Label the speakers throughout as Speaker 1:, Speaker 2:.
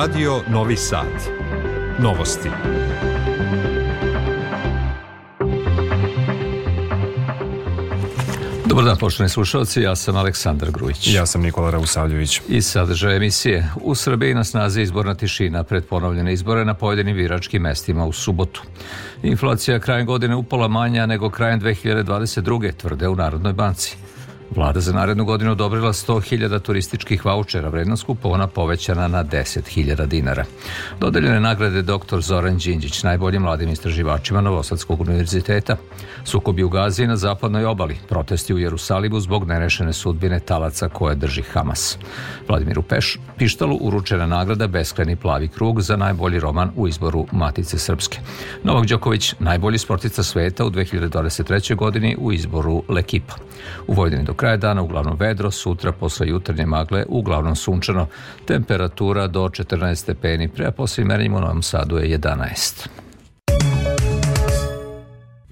Speaker 1: Radio Novi Sad. Novosti.
Speaker 2: Dobar dan, poštovani slušalci, ja sam Aleksandar Grujić.
Speaker 3: Ja sam Nikola Rausavljević.
Speaker 2: I sadržaj emisije. U Srbiji na snazi izborna tišina pred ponovljene izbore na pojedinim biračkim mestima u subotu. Inflacija krajem godine upola manja nego krajem 2022. tvrde u Narodnoj banci. Vlada za narednu godinu odobrila 100.000 turističkih vouchera, vrednost kupona povećana na 10.000 dinara. Dodeljene nagrade dr. Zoran Đinđić, najboljim mladim istraživačima Novosadskog univerziteta. Sukobi u Gazi na zapadnoj obali, protesti u Jerusalimu zbog nerešene sudbine talaca koje drži Hamas. Vladimiru Peš, Pištalu uručena nagrada Beskreni plavi krug za najbolji roman u izboru Matice Srpske. Novak Đoković, najbolji sportica sveta u 2023. godini u izboru Lekipa. U Vojvodini do kraja dana uglavnom vedro, sutra posle jutarnje magle uglavnom sunčano, temperatura do 14 stepeni, pre posle merenjima u Novom Sadu je 11.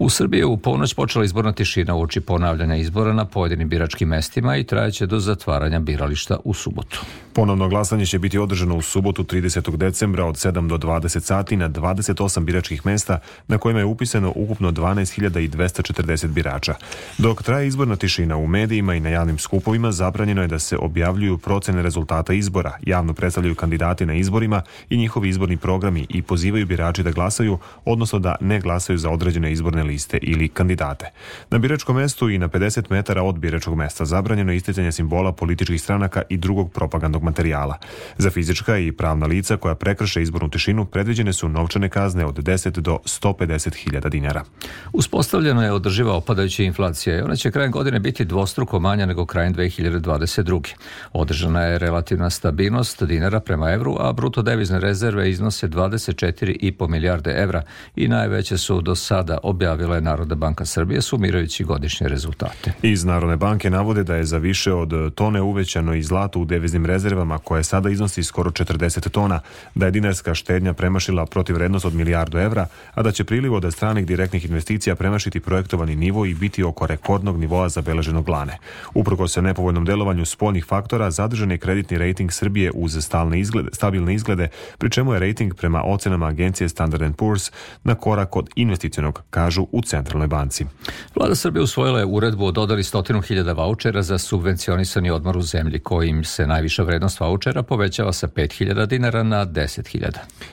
Speaker 2: U Srbiji je u ponoć počela izborna tišina u oči ponavljanja izbora na pojedinim biračkim mestima i trajeće do zatvaranja birališta u subotu.
Speaker 3: Ponovno glasanje će biti održano u subotu 30. decembra od 7 do 20 sati na 28 biračkih mesta na kojima je upisano ukupno 12.240 birača. Dok traje izborna tišina u medijima i na javnim skupovima, zabranjeno je da se objavljuju procene rezultata izbora, javno predstavljaju kandidati na izborima i njihovi izborni programi i pozivaju birači da glasaju, odnosno da ne glasaju za određene izborne liste ili kandidate. Na biračkom mestu i na 50 metara od biračkog mesta zabranjeno je isticanje simbola političkih stranaka i drugog propagandnog materijala. Za fizička i pravna lica koja prekrše izbornu tišinu predviđene su novčane kazne od 10 do 150 hiljada dinara.
Speaker 2: Uspostavljeno je održiva opadajuća inflacija i ona će krajem godine biti dvostruko manja nego krajem 2022. Održana je relativna stabilnost dinara prema evru, a bruto devizne rezerve iznose 24,5 milijarde evra i najveće su do sada objavila je Narodna banka Srbije sumirajući godišnje rezultate.
Speaker 3: Iz Narodne banke navode da je za više od tone uvećano i zlato u deviznim rezervama koje sada iznosi skoro 40 tona, da je dinarska štednja premašila protivrednost od milijardu evra, a da će priliv od stranih direktnih investicija premašiti projektovani nivo i biti oko rekordnog nivoa zabeleženog lane. Uprko se nepovoljnom delovanju spoljnih faktora, zadržan je kreditni rejting Srbije uz stalne izglede, stabilne izglede, pri čemu je rejting prema ocenama agencije Standard Poor's na korak od investicionog, kažu u Centralnoj banci.
Speaker 2: Vlada Srbije usvojila je uredbu o dodali stotinu hiljada vouchera za subvencionisani odmor u zemlji, kojim se najviša vrednost vouchera povećava sa 5000 dinara na 10.000.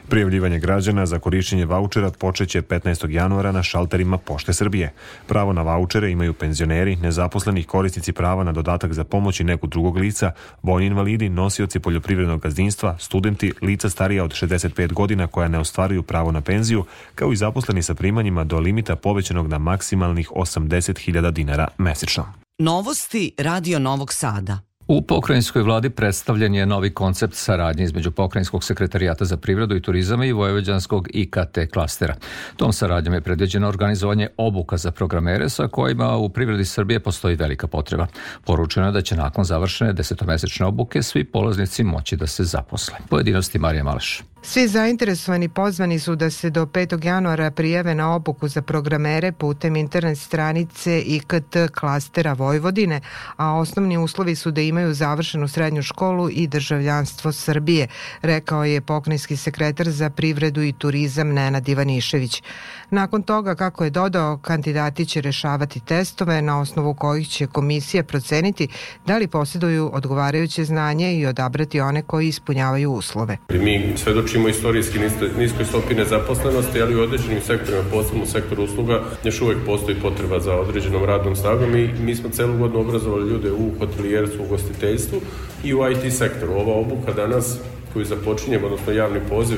Speaker 3: Prijavljivanje građana za korišćenje vouchera počeće 15. januara na šalterima Pošte Srbije. Pravo na vouchere imaju penzioneri, nezaposleni korisnici prava na dodatak za pomoć i nekog drugog lica, vojni invalidi, nosioci poljoprivrednog gazdinstva, studenti, lica starija od 65 godina koja ne ostvaruju pravo na penziju, kao i zaposleni sa primanjima do limita povećanog na maksimalnih 80.000 dinara mesečno.
Speaker 4: Novosti Radio Novog Sada.
Speaker 2: U pokrajinskoj vladi predstavljen je novi koncept saradnje između pokrajinskog sekretarijata za privredu i turizam i Vojvođanskog IKT klastera. Tom saradnjom je predviđeno organizovanje obuka za programere sa kojima u privredi Srbije postoji velika potreba. Poručeno je da će nakon završene desetomesečne obuke svi polaznici moći da se zaposle. Pojedinosti Marija Maleš.
Speaker 5: Svi zainteresovani pozvani su da se do 5. januara prijave na obuku za programere putem internet stranice IKT klastera Vojvodine, a osnovni uslovi su da imaju završenu srednju školu i državljanstvo Srbije, rekao je pokrenjski sekretar za privredu i turizam Nenad Ivanišević. Nakon toga, kako je dodao, kandidati će rešavati testove na osnovu kojih će komisija proceniti da li posjeduju odgovarajuće znanje i odabrati one koji ispunjavaju uslove.
Speaker 6: Mi svedočimo istorijski niskoj stopi nezaposlenosti, ali u određenim sektorima, posebno u sektoru usluga, još uvek postoji potreba za određenom radnom snagom i mi smo celu godinu obrazovali ljude u hotelijerstvu, u gostiteljstvu i u IT sektoru. Ova obuka danas koju započinjemo, odnosno javni poziv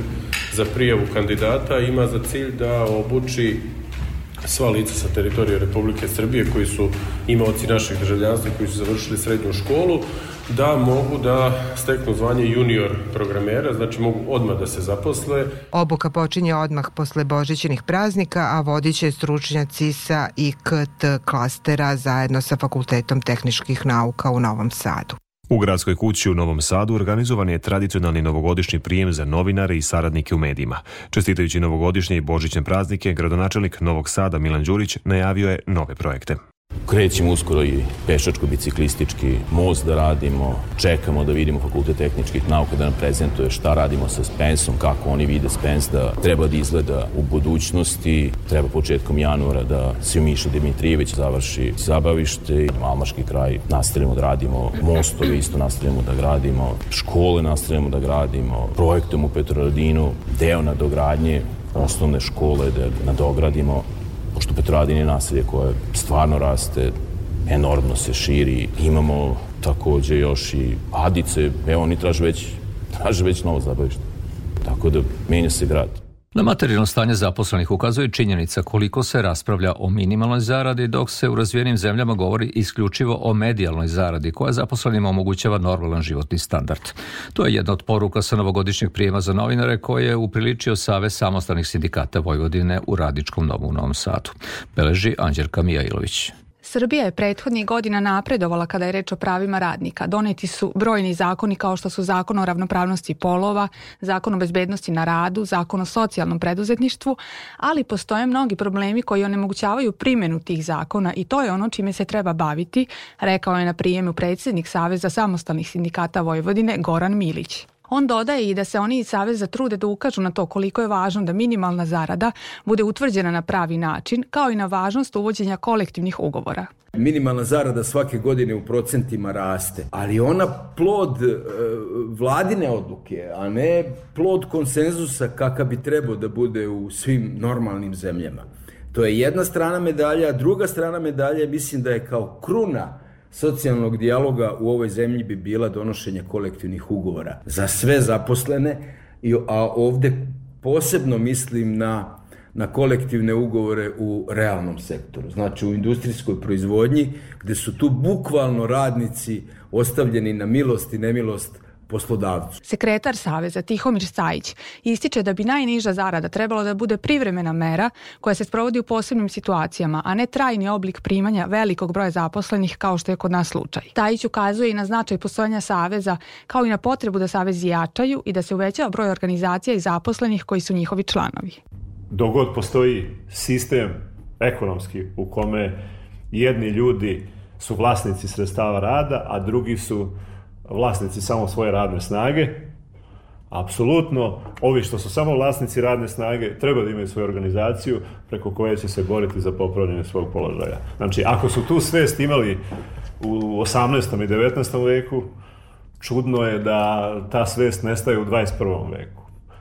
Speaker 6: za prijavu kandidata ima za cilj da obuči sva lica sa teritorije Republike Srbije koji su imaoci naših državljanstva koji su završili srednju školu da mogu da steknu zvanje junior programera, znači mogu odmah da se zaposle.
Speaker 5: Obuka počinje odmah posle božićenih praznika, a vodiće stručnjaci sa IKT klastera zajedno sa Fakultetom tehničkih nauka u Novom Sadu.
Speaker 3: U gradskoj kući u Novom Sadu organizovan je tradicionalni novogodišnji prijem za novinare i saradnike u medijima. Čestitajući novogodišnje i božićne praznike, gradonačelnik Novog Sada Milan Đurić najavio je nove projekte.
Speaker 7: Krećemo uskoro i pešačko-biciklistički most da radimo, čekamo da vidimo fakultet tehničkih nauka da nam prezentuje šta radimo sa Spensom, kako oni vide Spens da treba da izgleda u budućnosti, treba početkom januara da se Miša Dimitrijević završi zabavište i Malmaški kraj nastavljamo da radimo mostove, isto nastavljamo da gradimo, škole nastavljamo da gradimo, projektom u Petroradinu, deo nadogradnje osnovne škole da nadogradimo pošto Petrovaradin je naselje koje stvarno raste, enormno se širi. Imamo takođe još i Adice, evo oni traže već, traže već novo zabavište. Tako da menja se grad.
Speaker 2: Na materijalno stanje zaposlenih ukazuje činjenica koliko se raspravlja o minimalnoj zaradi, dok se u razvijenim zemljama govori isključivo o medijalnoj zaradi, koja zaposlenima omogućava normalan životni standard. To je jedna od poruka sa novogodišnjeg prijema za novinare koje je upriličio Save samostalnih sindikata Vojvodine u Radičkom domu u Novom Sadu. Beleži Anđelka Mijailović.
Speaker 8: Srbija je prethodnih godina napredovala kada je reč o pravima radnika. Doneti su brojni zakoni kao što su zakon o ravnopravnosti polova, zakon o bezbednosti na radu, zakon o socijalnom preduzetništvu, ali postoje mnogi problemi koji onemogućavaju primjenu tih zakona i to je ono čime se treba baviti, rekao je na prijemu predsjednik Saveza samostalnih sindikata Vojvodine Goran Milić. On dodaje i da se oni iz Saveza trude da ukažu na to koliko je važno da minimalna zarada bude utvrđena na pravi način, kao i na važnost uvođenja kolektivnih ugovora.
Speaker 9: Minimalna zarada svake godine u procentima raste, ali ona plod e, vladine odluke, a ne plod konsenzusa kakav bi trebao da bude u svim normalnim zemljama. To je jedna strana medalja, a druga strana medalje mislim da je kao kruna socijalnog dijaloga u ovoj zemlji bi bila donošenje kolektivnih ugovora za sve zaposlene, a ovde posebno mislim na na kolektivne ugovore u realnom sektoru, znači u industrijskoj proizvodnji, gde su tu bukvalno radnici ostavljeni na milost i nemilost poslodavcu.
Speaker 8: Sekretar Saveza Tihomir Stajić ističe da bi najniža zarada trebalo da bude privremena mera koja se sprovodi u posebnim situacijama, a ne trajni oblik primanja velikog broja zaposlenih kao što je kod nas slučaj. Stajić ukazuje i na značaj postojanja Saveza kao i na potrebu da Savezi jačaju i da se uvećava broj organizacija i zaposlenih koji su njihovi članovi.
Speaker 10: Dogod postoji sistem ekonomski u kome jedni ljudi su vlasnici sredstava rada, a drugi su vlasnici samo svoje radne snage. Apsolutno, ovi što su samo vlasnici radne snage treba da imaju svoju organizaciju preko koje će se boriti za popravljanje svog položaja. Znači, ako su tu svest imali u 18. i 19. veku, čudno je da ta svest nestaje u 21. veku.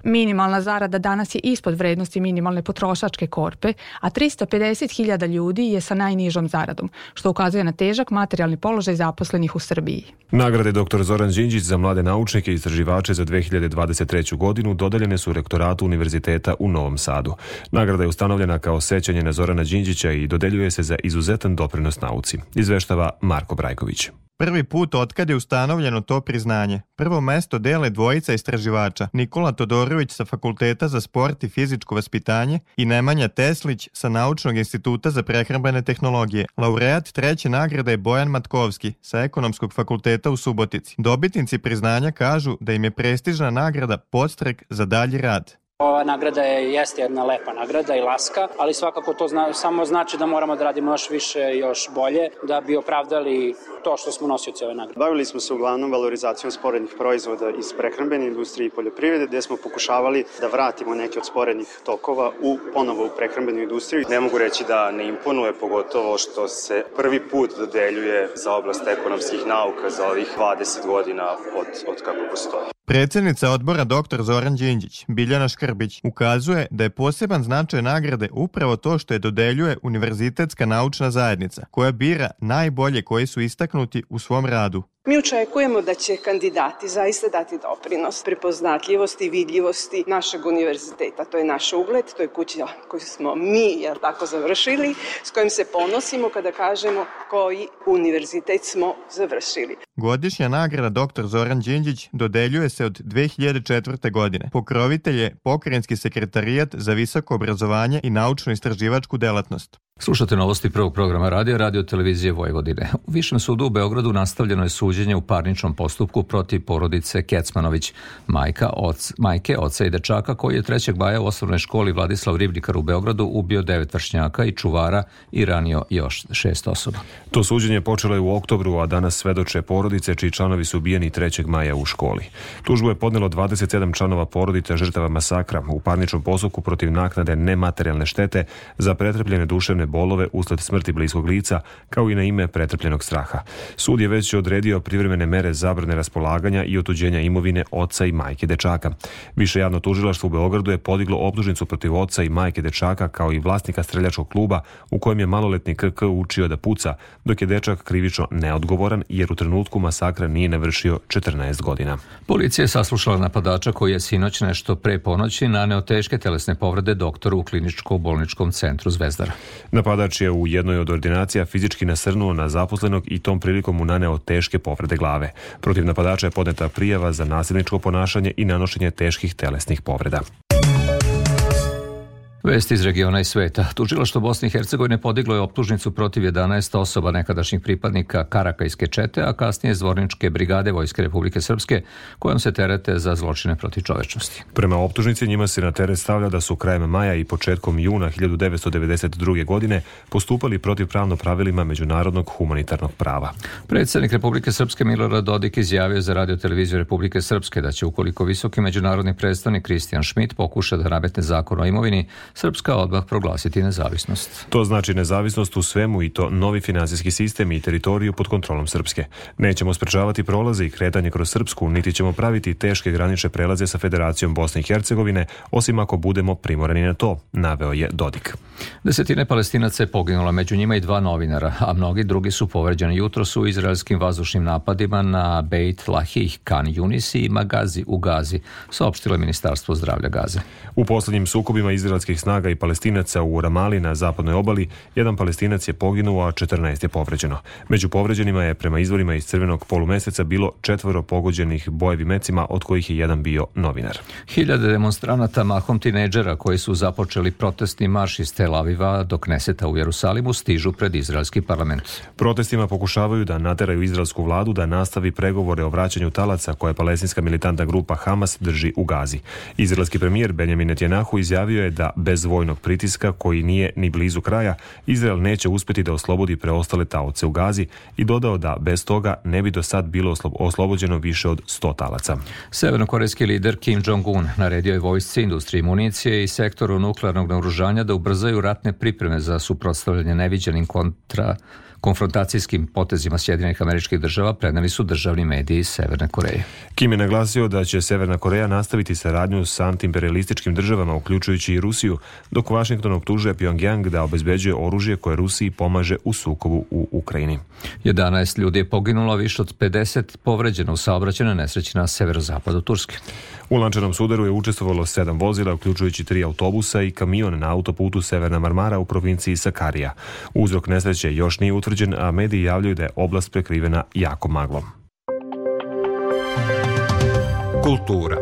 Speaker 8: Minimalna zarada danas je ispod vrednosti minimalne potrošačke korpe, a 350.000 ljudi je sa najnižom zaradom, što ukazuje na težak materijalni položaj zaposlenih u Srbiji.
Speaker 3: Nagrade dr. Zoran Đinđić za mlade naučnike i istraživače za 2023. godinu dodeljene su rektoratu Univerziteta u Novom Sadu. Nagrada je ustanovljena kao sećanje na Zorana Đinđića i dodeljuje se za izuzetan doprinos nauci. Izveštava Marko Brajković.
Speaker 11: Prvi put otkad je ustanovljeno to priznanje. Prvo mesto dele dvojica istraživača, Nikola Todorović sa Fakulteta za sport i fizičko vaspitanje i Nemanja Teslić sa Naučnog instituta za prehrambene tehnologije. Laureat treće nagrade je Bojan Matkovski sa Ekonomskog fakulteta u Subotici. Dobitnici priznanja kažu da im je prestižna nagrada podstrek za dalji rad.
Speaker 12: Ova nagrada je, jeste jedna lepa nagrada i laska, ali svakako to zna, samo znači da moramo da radimo još više i još bolje da bi opravdali to što smo nosioci ove nagrade.
Speaker 13: Bavili smo se uglavnom valorizacijom sporednih proizvoda iz prehrambene industrije i poljoprivrede, gde smo pokušavali da vratimo neke od sporednih tokova u ponovo u prehrambenu industriju.
Speaker 14: Ne mogu reći da ne imponuje, pogotovo što se prvi put dodeljuje za oblast ekonomskih nauka za ovih 20 godina od, od kako postoji.
Speaker 11: Predsednica odbora dr. Zoran Đinđić, Biljana Škrbić, ukazuje da je poseban značaj nagrade upravo to što je dodeljuje Univerzitetska naučna zajednica, koja bira najbolje koji su istaknuti u svom radu.
Speaker 15: Mi očekujemo da će kandidati zaista dati doprinos prepoznatljivosti i vidljivosti našeg univerziteta. To je naš ugled, to je kuća koju smo mi, jel tako, završili, s kojim se ponosimo kada kažemo koji univerzitet smo završili.
Speaker 11: Godišnja nagrada dr. Zoran Đinđić dodeljuje se od 2004. godine. Pokrovitelj je Pokrenjski sekretarijat za visoko obrazovanje i naučno-istraživačku delatnost.
Speaker 2: Slušate novosti prvog programa radija Radio Televizije Vojvodine. U Višem sudu u Beogradu nastavljeno je suđenje u parničnom postupku protiv porodice Kecmanović, majka, oc, majke, oca i dečaka koji je 3. maja u osnovnoj školi Vladislav Ribnikar u Beogradu ubio devet vršnjaka i čuvara i ranio još šest osoba.
Speaker 3: To suđenje počelo je u oktobru, a danas svedoče porodice čiji članovi su ubijeni 3. maja u školi. Tužbu je podnelo 27 članova porodice žrtava masakra u parničnom postupku protiv naknade nematerijalne štete za pretrpljene duševne bolove usled smrti bliskog lica, kao i na ime pretrpljenog straha. Sud je već odredio privremene mere zabrane raspolaganja i otuđenja imovine oca i majke dečaka. Više javno tužilaštvo u Beogradu je podiglo optužnicu protiv oca i majke dečaka kao i vlasnika streljačkog kluba u kojem je maloletni KK učio da puca, dok je dečak krivično neodgovoran jer u trenutku masakra nije navršio 14 godina.
Speaker 2: Policija je saslušala napadača koji je sinoć nešto pre ponoći naneo teške telesne povrede doktoru u kliničko-bolničkom centru Zvezdara.
Speaker 3: Napadač je u jednoj od ordinacija fizički nasrnuo na zaposlenog i tom prilikom mu naneo teške povrede glave. Protiv napadača je podneta prijava za nasilničko ponašanje i nanošenje teških telesnih povreda.
Speaker 2: Vesti iz regiona i sveta. Tužilaštvo Bosne i Hercegovine podiglo je optužnicu protiv 11 osoba nekadašnjih pripadnika Karakajske čete, a kasnije zvorničke brigade Vojske Republike Srpske, kojom se terete za zločine protiv čovečnosti.
Speaker 3: Prema optužnici njima se na teret stavlja da su krajem maja i početkom juna 1992. godine postupali protiv pravno pravilima međunarodnog humanitarnog prava.
Speaker 2: Predsednik Republike Srpske Milorad Dodik izjavio za radio televiziju Republike Srpske da će ukoliko visoki međunarodni predstavnik Kristijan Schmidt pokuša da nametne zakon o imovini, Srpska odmah proglasiti nezavisnost.
Speaker 3: To znači nezavisnost u svemu i to novi finansijski sistem i teritoriju pod kontrolom Srpske. Nećemo sprečavati prolaze i kretanje kroz Srpsku, niti ćemo praviti teške granične prelaze sa Federacijom Bosne i Hercegovine, osim ako budemo primorani na to, naveo je Dodik.
Speaker 2: Desetine palestinaca je poginula, među njima i dva novinara, a mnogi drugi su povređeni jutro su izraelskim vazdušnim napadima na Beit Lahih, Kan Junisi i Magazi u Gazi, saopštilo Ministarstvo zdravlja Gaze.
Speaker 3: U poslednjim sukobima izraelskih snaga i palestinaca u Ramali na zapadnoj obali, jedan palestinac je poginuo, a 14 je povređeno. Među povređenima je prema izvorima iz crvenog polumeseca bilo četvoro pogođenih bojevi mecima, od kojih je jedan bio novinar.
Speaker 2: Hiljade demonstranata mahom tineđera koji su započeli protestni marš iz Tel Aviva do Kneseta u Jerusalimu stižu pred izraelski parlament.
Speaker 3: Protestima pokušavaju da nateraju izraelsku vladu da nastavi pregovore o vraćanju talaca koje palestinska militantna grupa Hamas drži u Gazi. Izraelski premijer Benjamin Netanyahu izjavio je da bez vojnog pritiska koji nije ni blizu kraja, Izrael neće uspeti da oslobodi preostale taoce u Gazi i dodao da bez toga ne bi do sad bilo oslobođeno više od 100 talaca.
Speaker 2: Severnokorejski lider Kim Jong-un naredio je vojsci, industriji municije i sektoru nuklearnog naoružanja da ubrzaju ratne pripreme za suprotstavljanje neviđenim kontra konfrontacijskim potezima Sjedinjenih američkih država preneli su državni mediji Severne Koreje.
Speaker 3: Kim je naglasio da će Severna Koreja nastaviti saradnju sa antiimperialističkim državama, uključujući i Rusiju, dok Washington optužuje Pyongyang da obezbeđuje oružje koje Rusiji pomaže u sukobu u Ukrajini.
Speaker 2: 11 ljudi je poginulo, više od 50 povređeno u saobraćenoj nesreći na severozapadu Turske.
Speaker 3: U lančanom sudaru je učestvovalo sedam vozila, uključujući tri autobusa i kamion na autoputu Severna Marmara u provinciji Sakarija. Uzrok nesreće još nije utvrđen, a mediji javljaju da je oblast prekrivena jako maglom.
Speaker 1: Kultura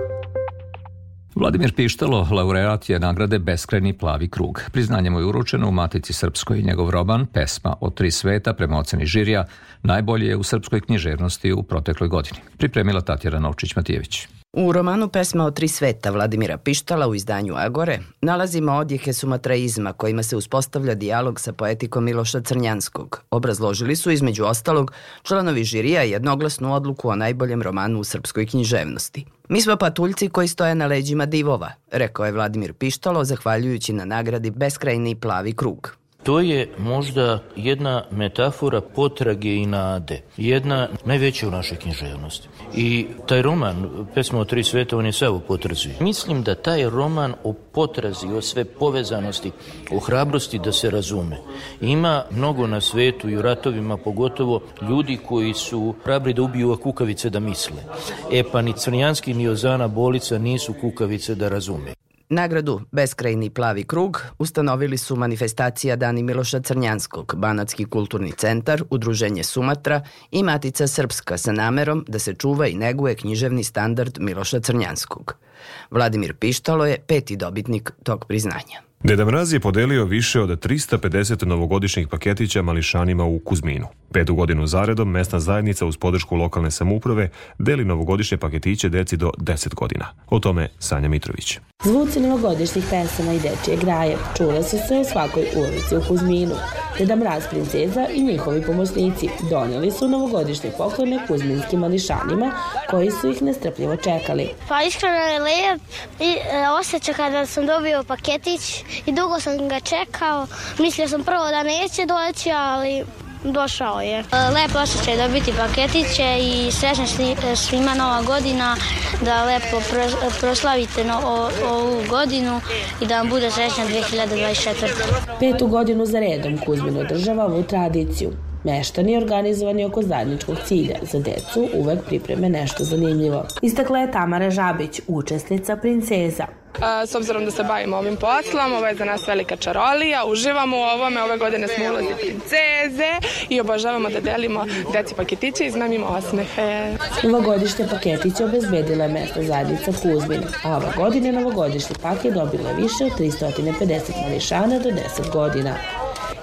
Speaker 2: Vladimir Pištalo, laureat je nagrade Beskrajni plavi krug. Priznanje mu je uručeno u Matici Srpskoj. Njegov roman, pesma o tri sveta, prema oceni žirija, najbolje je u srpskoj književnosti u protekloj godini. Pripremila Tatjana Novčić-Matijević.
Speaker 16: U romanu Pesma o tri sveta Vladimira Pištala u izdanju Agore nalazimo odjehe sumatraizma kojima se uspostavlja dijalog sa poetikom Miloša Crnjanskog. Obrazložili su između ostalog članovi žirija jednoglasnu odluku o najboljem romanu u srpskoj književnosti. Mi smo patuljci koji stoje na leđima divova, rekao je Vladimir Pištalo zahvaljujući na nagradi Beskrajni plavi krug.
Speaker 17: To je možda jedna metafora potrage i nade. Jedna najveća u našoj književnosti. I taj roman, Pesma o tri sveta, on je sve u potrazi. Mislim da taj roman o potrazi, o sve povezanosti, o hrabrosti da se razume. Ima mnogo na svetu i u ratovima pogotovo ljudi koji su hrabri da ubiju kukavice da misle. E pa ni Crnjanski ni Ozana Bolica nisu kukavice da razume.
Speaker 16: Nagradu Beskrajni plavi krug ustanovili su manifestacija Dani Miloša Crnjanskog, Banatski kulturni centar, Udruženje Sumatra i Matica Srpska sa namerom da se čuva i neguje književni standard Miloša Crnjanskog. Vladimir Pištalo je peti dobitnik tog priznanja.
Speaker 3: Deda Mraz je podelio više od 350 novogodišnjih paketića mališanima u Kuzminu. Petu godinu zaredom mesna zajednica uz podršku lokalne samuprave deli novogodišnje paketiće deci do 10 godina. O tome Sanja Mitrović.
Speaker 18: Zvuci novogodišnjih pesama i dečije graje čule su se u svakoj ulici u Kuzminu. Deda Mraz princeza i njihovi pomoćnici doneli su novogodišnje poklone kuzminskim mališanima koji su ih nestrpljivo čekali.
Speaker 19: Pa iskreno je lep i e, osjećaj kada sam dobio paketić i dugo sam ga čekao. Mislio sam prvo da neće doći, ali došao je. E, lepo osjećaj dobiti paketiće i srećna svima nova godina, da lepo proslavite no, ovu godinu i da vam bude srećna 2024.
Speaker 18: Petu godinu za redom Kuzmin održava ovu tradiciju. Meštani organizovani oko zajedničkog cilja za decu uvek pripreme nešto zanimljivo. Istakla je Tamara Žabić, učesnica Princeza.
Speaker 20: S obzirom da se bavimo ovim poslom, ovo je za nas velika čarolija, uživamo u ovome, ove godine smo ulazi princeze i obožavamo da delimo deci paketiće i izmemimo osmehe.
Speaker 18: Novogodišnje paketiće obezbedila je mesta zajednica Kuzmin, a ova godine novogodišnji paket dobila je više od 350 mališana do 10 godina.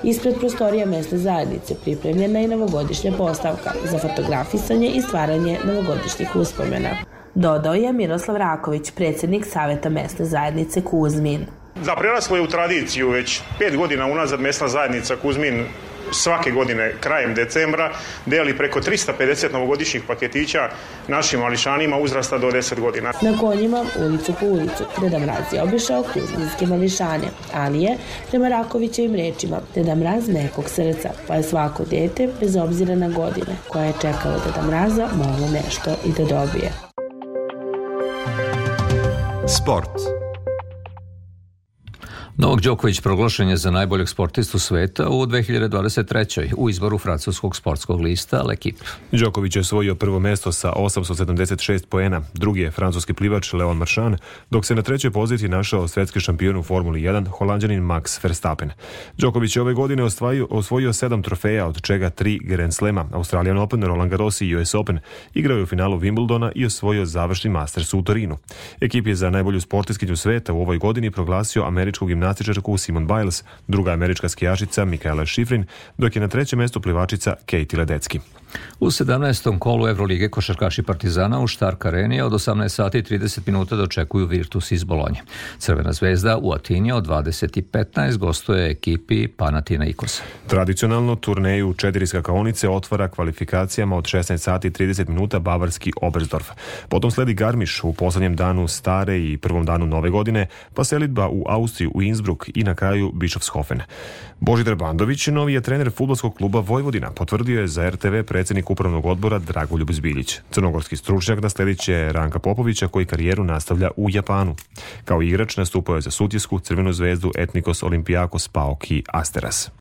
Speaker 18: Ispred prostorija mesne zajednice pripremljena je novogodišnja postavka za fotografisanje i stvaranje novogodišnjih uspomena. Dodao je Miroslav Raković, predsednik Saveta mesne zajednice Kuzmin.
Speaker 21: Da, preraslo je u tradiciju već pet godina unazad mesna zajednica Kuzmin svake godine krajem decembra deli preko 350 novogodišnjih paketića našim mališanima uzrasta do 10 godina.
Speaker 18: Na konjima, ulicu po ulicu, Deda Mraz je obišao kuzminske mališane, ali je, prema Rakovićevim rečima, Deda Mraz nekog srca, pa je svako dete, bez obzira na godine, koja je čekalo Deda Mraza, moglo nešto i da dobije.
Speaker 1: Sport.
Speaker 2: Novak Đoković proglašen je za najboljeg sportistu sveta u 2023. u izboru francuskog sportskog lista L'Equipe.
Speaker 3: Đoković je osvojio prvo mesto sa 876 poena, drugi je francuski plivač Leon Marchand, dok se na trećoj poziciji našao svetski šampion u Formuli 1, holandjanin Max Verstappen. Đoković je ove godine osvojio, osvojio sedam trofeja, od čega tri Grand Slema, Australian Open, Roland Garros i US Open. Igrao je u finalu Wimbledona i osvojio završni Masters u Torinu. Ekip je za najbolju sportistkinju sveta u ovoj godini proglasio američkog gimnastičarku Simon Biles, druga američka skijašica Mikaela Šifrin, dok je na trećem mestu plivačica Katie Ledecki.
Speaker 2: U 17. kolu Evrolige košarkaši Partizana u Štark Areni od 18 sati i 30 minuta dočekuju Virtus iz Bolonje. Crvena zvezda u Atini od 20.15 gostuje ekipi Panatina Ikosa.
Speaker 3: Tradicionalno turneju četiri skakaonice otvara kvalifikacijama od 16 sati i 30 minuta bavarski Oberstdorf. Potom sledi Garmiš u poslednjem danu stare i prvom danu nove godine, pa selitba u Austriju u Innsbruck i na kraju Bischofshofen. Božidar Bandović, novi je trener futbolskog kluba Vojvodina, potvrdio je za RTV predsednik upravnog odbora Dragoljub Zbiljić. Crnogorski stručnjak nasledit će Ranka Popovića koji karijeru nastavlja u Japanu. Kao igrač nastupao je za Sutjesku, Crvenu zvezdu, Etnikos, Olimpijakos, Paok i Asteras.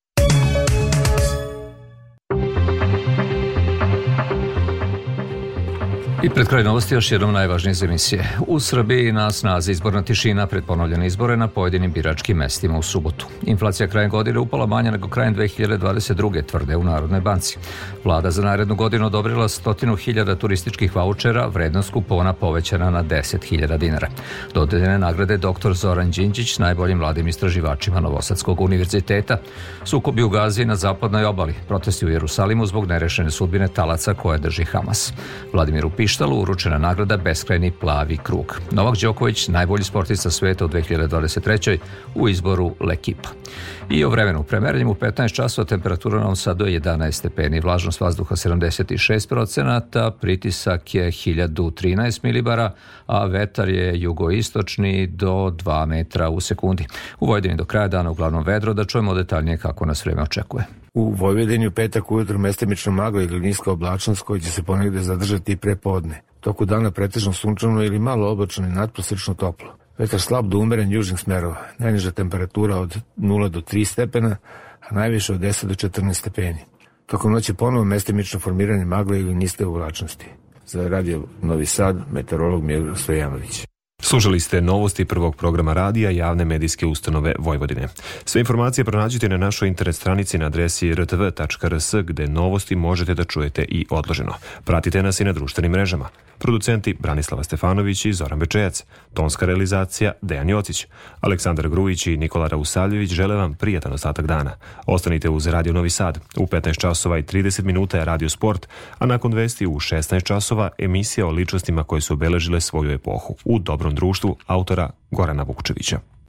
Speaker 2: I pred kraj novosti još jednom najvažnije iz emisije. U Srbiji na snazi izborna tišina pred ponovljene izbore na pojedinim biračkim mestima u subotu. Inflacija krajem godine upala manja nego krajem 2022. tvrde u Narodnoj banci. Vlada za narednu godinu odobrila stotinu hiljada turističkih vouchera, vrednost kupona povećana na 10.000 dinara. Dodeljene nagrade dr. Zoran Đinđić najboljim mladim istraživačima Novosadskog univerziteta. Sukobi u Gazi na zapadnoj obali, protesti u Jerusalimu zbog nerešene sudbine talaca koje drži Hamas. Vladimir Upiš pištalu uručena nagrada Beskrajni plavi krug. Novak Đoković, najbolji sportista sveta u 2023. u izboru L'Equipa. I o vremenu. Premeranjem u 15 časova temperatura na Novom je 11 stepeni, vlažnost vazduha 76%, pritisak je 1013 milibara, a vetar je jugoistočni do 2 metra u sekundi. U Vojvodini do kraja dana uglavnom vedro, da čujemo detaljnije kako nas vreme očekuje.
Speaker 22: U Vojvodini u petak ujutru mestimično magla ili niska oblačnost koji će se ponegde zadržati i pre podne. Toku dana pretežno sunčano ili malo oblačno i nadprosečno toplo. Vetar slab do umeren južnih smerova. Najniža temperatura od 0 do 3 stepena, a najviše od 10 do 14 stepeni. Tokom noći ponovo mestimično formiranje magle ili niste oblačnosti. Za radio Novi Sad, meteorolog Milo Stojanović.
Speaker 3: Slušali ste novosti prvog programa radija javne medijske ustanove Vojvodine. Sve informacije pronađite na našoj internet stranici na adresi rtv.rs gde novosti možete da čujete i odloženo. Pratite nas i na društvenim mrežama. Producenti Branislava Stefanović i Zoran Bečejac. Tonska realizacija Dejan Jocić. Aleksandar Grujić i Nikola Rausavljević žele vam prijatan ostatak dana. Ostanite uz Radio Novi Sad. U 15 časova i 30 minuta je Radio Sport, a nakon vesti u 16 časova emisija o ličnostima koje su obeležile svoju epohu u dobrom društvu autora Gorana Vukčevića.